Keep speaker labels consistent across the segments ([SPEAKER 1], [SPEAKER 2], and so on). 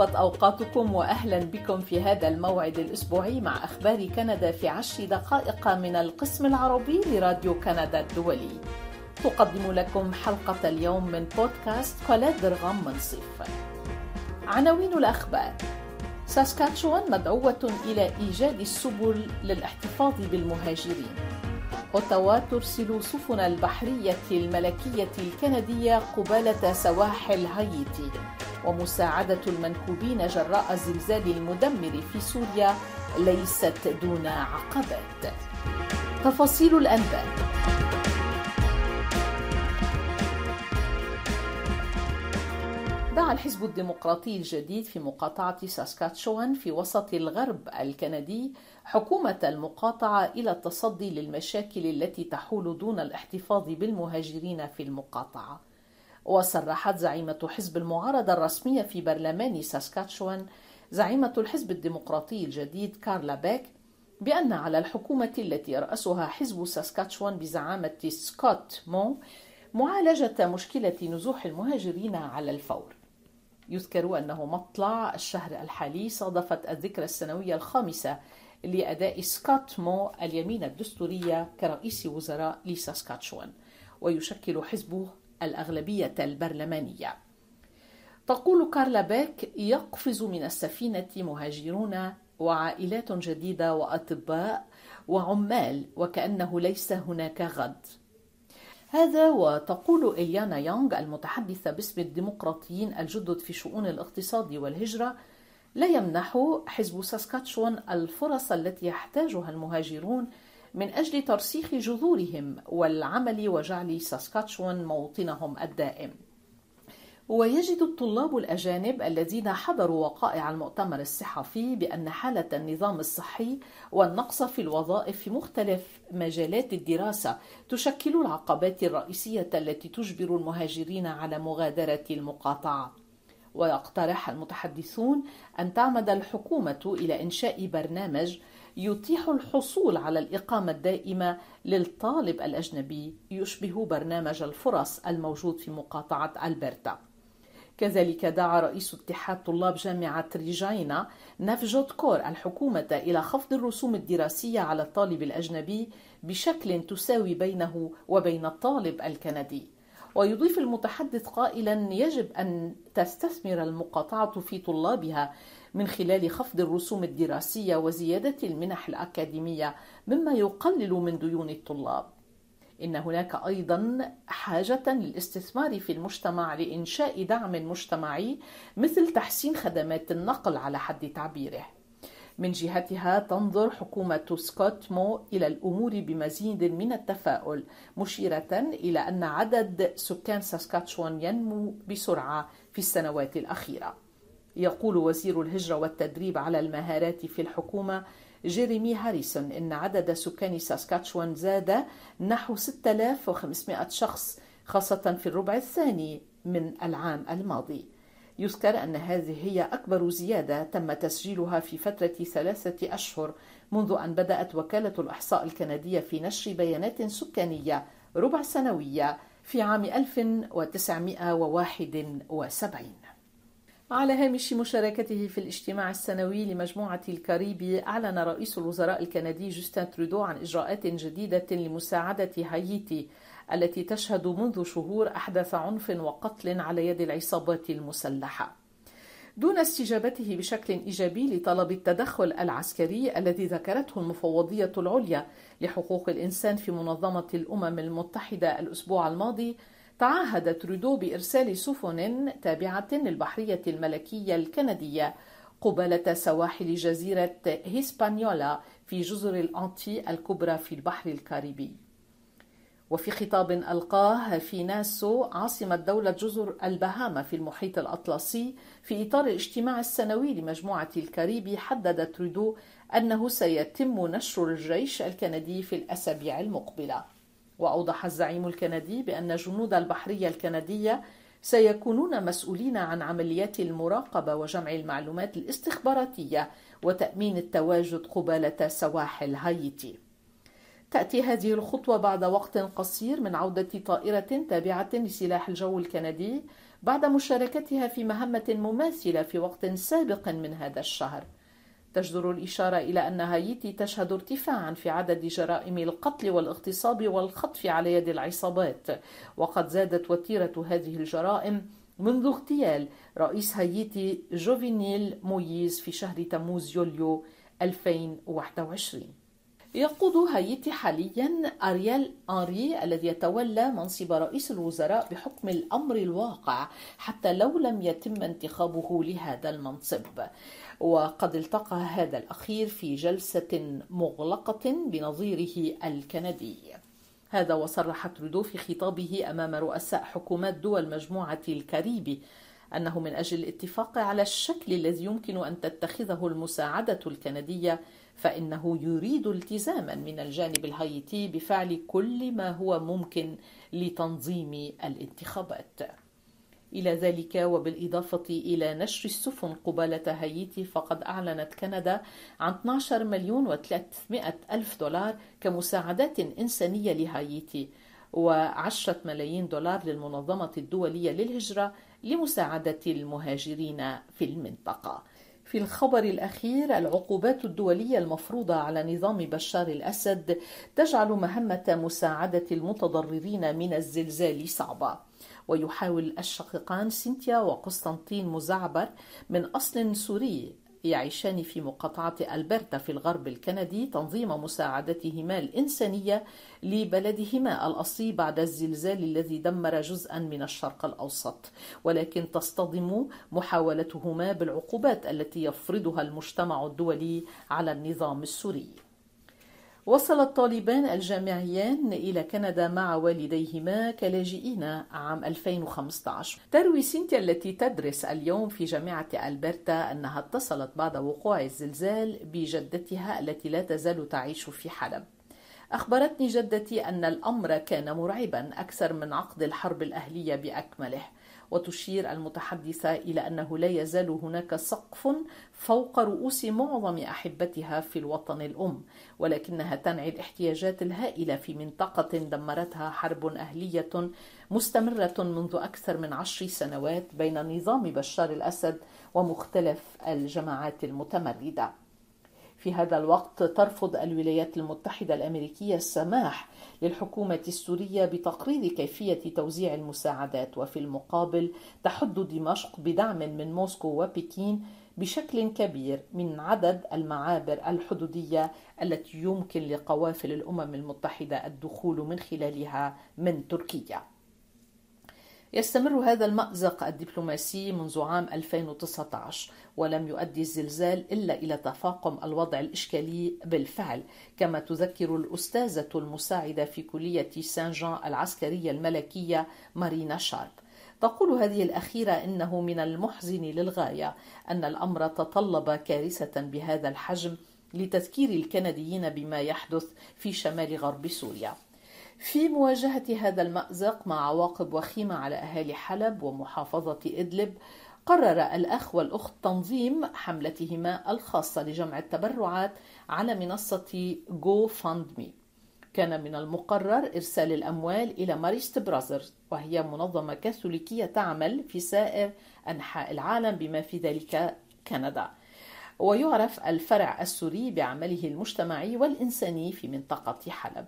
[SPEAKER 1] طابت أوقاتكم وأهلا بكم في هذا الموعد الأسبوعي مع أخبار كندا في عشر دقائق من القسم العربي لراديو كندا الدولي. تقدم لكم حلقة اليوم من بودكاست كولاد درغام منصف عناوين الأخبار. ساسكاتشوان مدعوة إلى إيجاد السبل للاحتفاظ بالمهاجرين. أوتاوا ترسل سفن البحرية الملكية الكندية قبالة سواحل هايتي. ومساعدة المنكوبين جراء الزلزال المدمر في سوريا ليست دون عقبات. تفاصيل الأنباء دعا الحزب الديمقراطي الجديد في مقاطعة ساسكاتشوان في وسط الغرب الكندي حكومة المقاطعة إلى التصدي للمشاكل التي تحول دون الاحتفاظ بالمهاجرين في المقاطعة. وصرحت زعيمة حزب المعارضة الرسمية في برلمان ساسكاتشوان زعيمة الحزب الديمقراطي الجديد كارلا بيك بأن على الحكومة التي يرأسها حزب ساسكاتشوان بزعامة سكوت مو معالجة مشكلة نزوح المهاجرين على الفور. يذكر أنه مطلع الشهر الحالي صادفت الذكرى السنوية الخامسة لأداء سكوت مو اليمين الدستورية كرئيس وزراء لساسكاتشوان ويشكل حزبه الأغلبية البرلمانية. تقول كارلا بيك يقفز من السفينة مهاجرون وعائلات جديدة وأطباء وعمال وكأنه ليس هناك غد. هذا وتقول إليانا يونغ المتحدثة باسم الديمقراطيين الجدد في شؤون الاقتصاد والهجرة لا يمنح حزب ساسكاتشوان الفرص التي يحتاجها المهاجرون من أجل ترسيخ جذورهم والعمل وجعل ساسكاتشوان موطنهم الدائم ويجد الطلاب الأجانب الذين حضروا وقائع المؤتمر الصحفي بأن حالة النظام الصحي والنقص في الوظائف في مختلف مجالات الدراسة تشكل العقبات الرئيسية التي تجبر المهاجرين على مغادرة المقاطعة. ويقترح المتحدثون أن تعمد الحكومة إلى إنشاء برنامج يتيح الحصول على الإقامة الدائمة للطالب الأجنبي يشبه برنامج الفرص الموجود في مقاطعة ألبرتا. كذلك دعا رئيس اتحاد طلاب جامعة ريجاينا نافجوت كور الحكومة إلى خفض الرسوم الدراسية على الطالب الأجنبي بشكل تساوي بينه وبين الطالب الكندي. ويضيف المتحدث قائلا يجب أن تستثمر المقاطعة في طلابها من خلال خفض الرسوم الدراسية وزيادة المنح الأكاديمية مما يقلل من ديون الطلاب. إن هناك أيضا حاجة للاستثمار في المجتمع لإنشاء دعم مجتمعي مثل تحسين خدمات النقل على حد تعبيره. من جهتها تنظر حكومة سكوت مو إلى الأمور بمزيد من التفاؤل مشيرة إلى أن عدد سكان ساسكاتشوان ينمو بسرعة في السنوات الأخيرة يقول وزير الهجرة والتدريب على المهارات في الحكومة جيريمي هاريسون إن عدد سكان ساسكاتشوان زاد نحو 6500 شخص خاصة في الربع الثاني من العام الماضي. يذكر أن هذه هي أكبر زيادة تم تسجيلها في فترة ثلاثة أشهر منذ أن بدأت وكالة الإحصاء الكندية في نشر بيانات سكانية ربع سنوية في عام 1971 على هامش مشاركته في الاجتماع السنوي لمجموعة الكاريبي أعلن رئيس الوزراء الكندي جوستن ترودو عن إجراءات جديدة لمساعدة هايتي التي تشهد منذ شهور أحداث عنف وقتل على يد العصابات المسلحة. دون استجابته بشكل إيجابي لطلب التدخل العسكري الذي ذكرته المفوضية العليا لحقوق الإنسان في منظمة الأمم المتحدة الأسبوع الماضي تعهد ترودو بارسال سفن تابعة للبحرية الملكية الكندية قبالة سواحل جزيرة هيسبانيولا في جزر الأنتيل الكبرى في البحر الكاريبي. وفي خطاب ألقاه في ناسو عاصمة دولة جزر البهاما في المحيط الأطلسي في إطار الاجتماع السنوي لمجموعة الكاريبي حدد ترودو أنه سيتم نشر الجيش الكندي في الأسابيع المقبلة. وأوضح الزعيم الكندي بأن جنود البحرية الكندية سيكونون مسؤولين عن عمليات المراقبة وجمع المعلومات الاستخباراتية وتأمين التواجد قبالة سواحل هايتي. تأتي هذه الخطوة بعد وقت قصير من عودة طائرة تابعة لسلاح الجو الكندي بعد مشاركتها في مهمة مماثلة في وقت سابق من هذا الشهر. تجدر الإشارة إلى أن هايتي تشهد ارتفاعا في عدد جرائم القتل والاغتصاب والخطف على يد العصابات. وقد زادت وتيرة هذه الجرائم منذ اغتيال رئيس هايتي جوفينيل مويز في شهر تموز يوليو 2021 يقود هايتي حاليا أرييل أنري الذي يتولى منصب رئيس الوزراء بحكم الأمر الواقع حتى لو لم يتم انتخابه لهذا المنصب. وقد التقى هذا الأخير في جلسة مغلقة بنظيره الكندي. هذا وصرح ترودو في خطابه أمام رؤساء حكومات دول مجموعة الكاريبي أنه من أجل الاتفاق على الشكل الذي يمكن أن تتخذه المساعدة الكندية فإنه يريد التزاما من الجانب الهايتي بفعل كل ما هو ممكن لتنظيم الانتخابات. إلى ذلك وبالإضافة إلى نشر السفن قبالة هايتي فقد أعلنت كندا عن 12 مليون و300 ألف دولار كمساعدات إنسانية لهايتي و10 ملايين دولار للمنظمة الدولية للهجرة لمساعدة المهاجرين في المنطقة. في الخبر الأخير العقوبات الدولية المفروضة على نظام بشار الأسد تجعل مهمة مساعدة المتضررين من الزلزال صعبة. ويحاول الشقيقان سينتيا وقسطنطين مزعبر من أصل سوري يعيشان في مقاطعة ألبرتا في الغرب الكندي تنظيم مساعدتهما الإنسانية لبلدهما الأصلي بعد الزلزال الذي دمر جزءا من الشرق الأوسط. ولكن تصطدم محاولتهما بالعقوبات التي يفرضها المجتمع الدولي على النظام السوري. وصل الطالبان الجامعيان إلى كندا مع والديهما كلاجئين عام 2015 تروي سينتيا التي تدرس اليوم في جامعة ألبرتا أنها اتصلت بعد وقوع الزلزال بجدتها التي لا تزال تعيش في حلب. أخبرتني جدتي أن الأمر كان مرعبا أكثر من عقد الحرب الأهلية بأكمله. وتشير المتحدثة إلى أنه لا يزال هناك سقف فوق رؤوس معظم أحبتها في الوطن الأم ولكنها تنعي الاحتياجات الهائلة في منطقة دمرتها حرب أهلية مستمرة منذ أكثر من عشر سنوات بين نظام بشار الأسد ومختلف الجماعات المتمردة. في هذا الوقت ترفض الولايات المتحدة الأمريكية السماح للحكومة السورية بتقرير كيفية توزيع المساعدات وفي المقابل تحد دمشق بدعم من موسكو وبكين بشكل كبير من عدد المعابر الحدودية التي يمكن لقوافل الأمم المتحدة الدخول من خلالها من تركيا. يستمر هذا المأزق الدبلوماسي منذ عام 2019 ولم يؤدي الزلزال إلا إلى تفاقم الوضع الإشكالي بالفعل كما تذكر الأستاذة المساعدة في كلية سان جان العسكرية الملكية مارينا شارب. تقول هذه الأخيرة إنه من المحزن للغاية أن الأمر تطلب كارثة بهذا الحجم لتذكير الكنديين بما يحدث في شمال غرب سوريا. في مواجهة هذا المأزق مع عواقب وخيمة على أهالي حلب ومحافظة إدلب قرر الأخ والأخت تنظيم حملتهما الخاصة لجمع التبرعات على منصة GoFundMe كان من المقرر إرسال الأموال إلى Marist Brothers وهي منظمة كاثوليكية تعمل في سائر أنحاء العالم بما في ذلك كندا. ويعرف الفرع السوري بعمله المجتمعي والإنساني في منطقة حلب.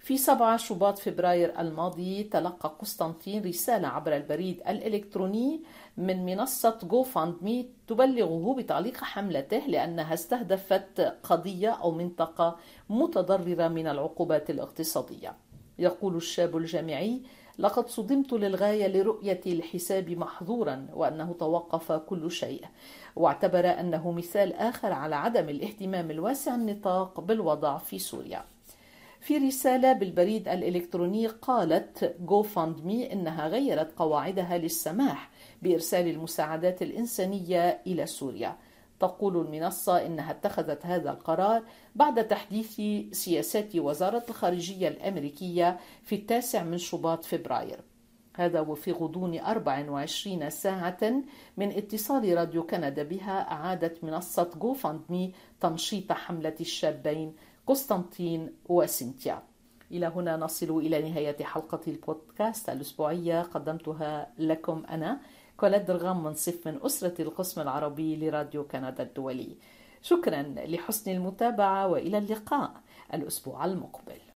[SPEAKER 1] في 7 شباط فبراير الماضي تلقى قسطنطين رسالة عبر البريد الإلكتروني من منصة مي تبلغه بتعليق حملته لأنها استهدفت قضية أو منطقة متضررة من العقوبات الاقتصادية. يقول الشاب الجامعي لقد صدمت للغاية لرؤية الحساب محظورا وأنه توقف كل شيء واعتبر أنه مثال آخر على عدم الاهتمام الواسع النطاق بالوضع في سوريا. في رسالة بالبريد الإلكتروني قالت مي إنها غيرت قواعدها للسماح بإرسال المساعدات الإنسانية إلى سوريا. تقول المنصة إنها اتخذت هذا القرار بعد تحديث سياسات وزارة الخارجية الأمريكية في التاسع من شباط فبراير. هذا وفي غضون 24 ساعة من اتصال راديو كندا بها أعادت منصة GoFundMe تنشيط حملة الشابين قسطنطين وسنتيا إلى هنا نصل إلى نهاية حلقة البودكاست الأسبوعية. قدمتها لكم أنا كولاد درغام منصف من أسرة القسم العربي لراديو كندا الدولي. شكرا لحسن المتابعة وإلى اللقاء الأسبوع المقبل.